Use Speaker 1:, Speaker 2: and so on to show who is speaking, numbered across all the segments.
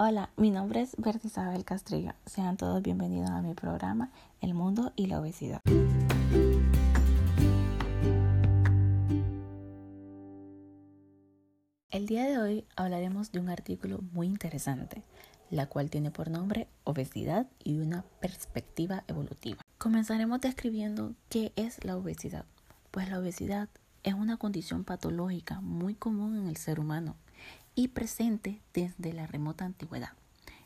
Speaker 1: Hola, mi nombre es Berta Isabel Castrillo. Sean todos bienvenidos a mi programa El mundo y la obesidad. El día de hoy hablaremos de un artículo muy interesante, la cual tiene por nombre Obesidad y una perspectiva evolutiva. Comenzaremos describiendo qué es la obesidad. Pues la obesidad es una condición patológica muy común en el ser humano y presente desde la remota antigüedad,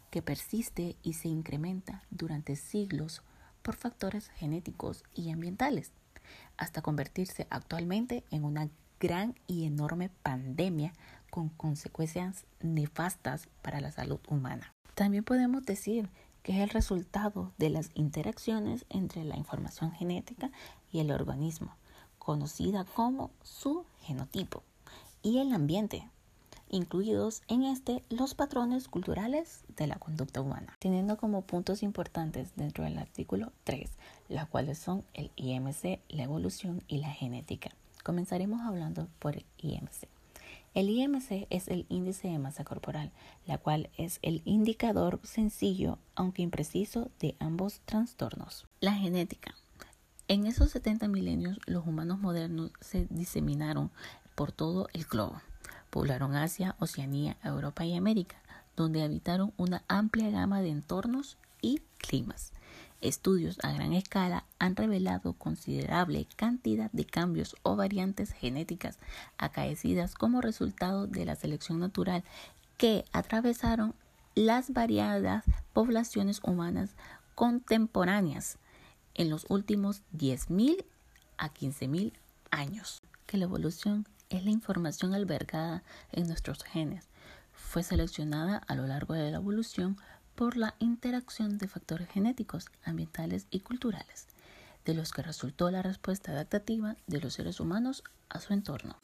Speaker 1: que persiste y se incrementa durante siglos por factores genéticos y ambientales, hasta convertirse actualmente en una gran y enorme pandemia con consecuencias nefastas para la salud humana. También podemos decir que es el resultado de las interacciones entre la información genética y el organismo, conocida como su genotipo, y el ambiente, incluidos en este los patrones culturales de la conducta humana, teniendo como puntos importantes dentro del artículo 3, las cuales son el IMC, la evolución y la genética. Comenzaremos hablando por el IMC. El IMC es el índice de masa corporal, la cual es el indicador sencillo, aunque impreciso, de ambos trastornos. La genética. En esos 70 milenios, los humanos modernos se diseminaron por todo el globo Poblaron Asia, Oceanía, Europa y América, donde habitaron una amplia gama de entornos y climas. Estudios a gran escala han revelado considerable cantidad de cambios o variantes genéticas acaecidas como resultado de la selección natural que atravesaron las variadas poblaciones humanas contemporáneas en los últimos 10.000 a 15.000 años. Que la evolución es la información albergada en nuestros genes. Fue seleccionada a lo largo de la evolución por la interacción de factores genéticos, ambientales y culturales, de los que resultó la respuesta adaptativa de los seres humanos a su entorno.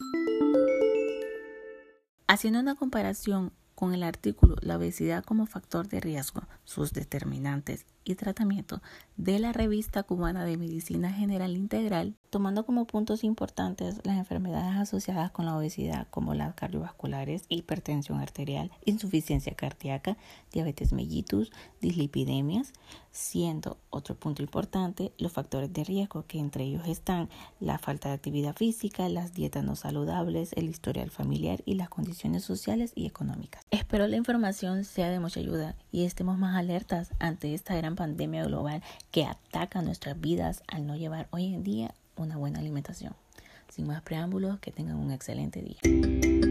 Speaker 1: Haciendo una comparación con el artículo La obesidad como factor de riesgo, sus determinantes y tratamiento de la revista cubana de medicina general integral, tomando como puntos importantes las enfermedades asociadas con la obesidad como las cardiovasculares, hipertensión arterial, insuficiencia cardíaca, diabetes mellitus, dislipidemias, siendo otro punto importante los factores de riesgo que entre ellos están la falta de actividad física, las dietas no saludables, el historial familiar y las condiciones sociales y económicas. Espero la información sea de mucha ayuda y estemos más alertas ante esta gran pandemia global que ataca nuestras vidas al no llevar hoy en día una buena alimentación. Sin más preámbulos, que tengan un excelente día.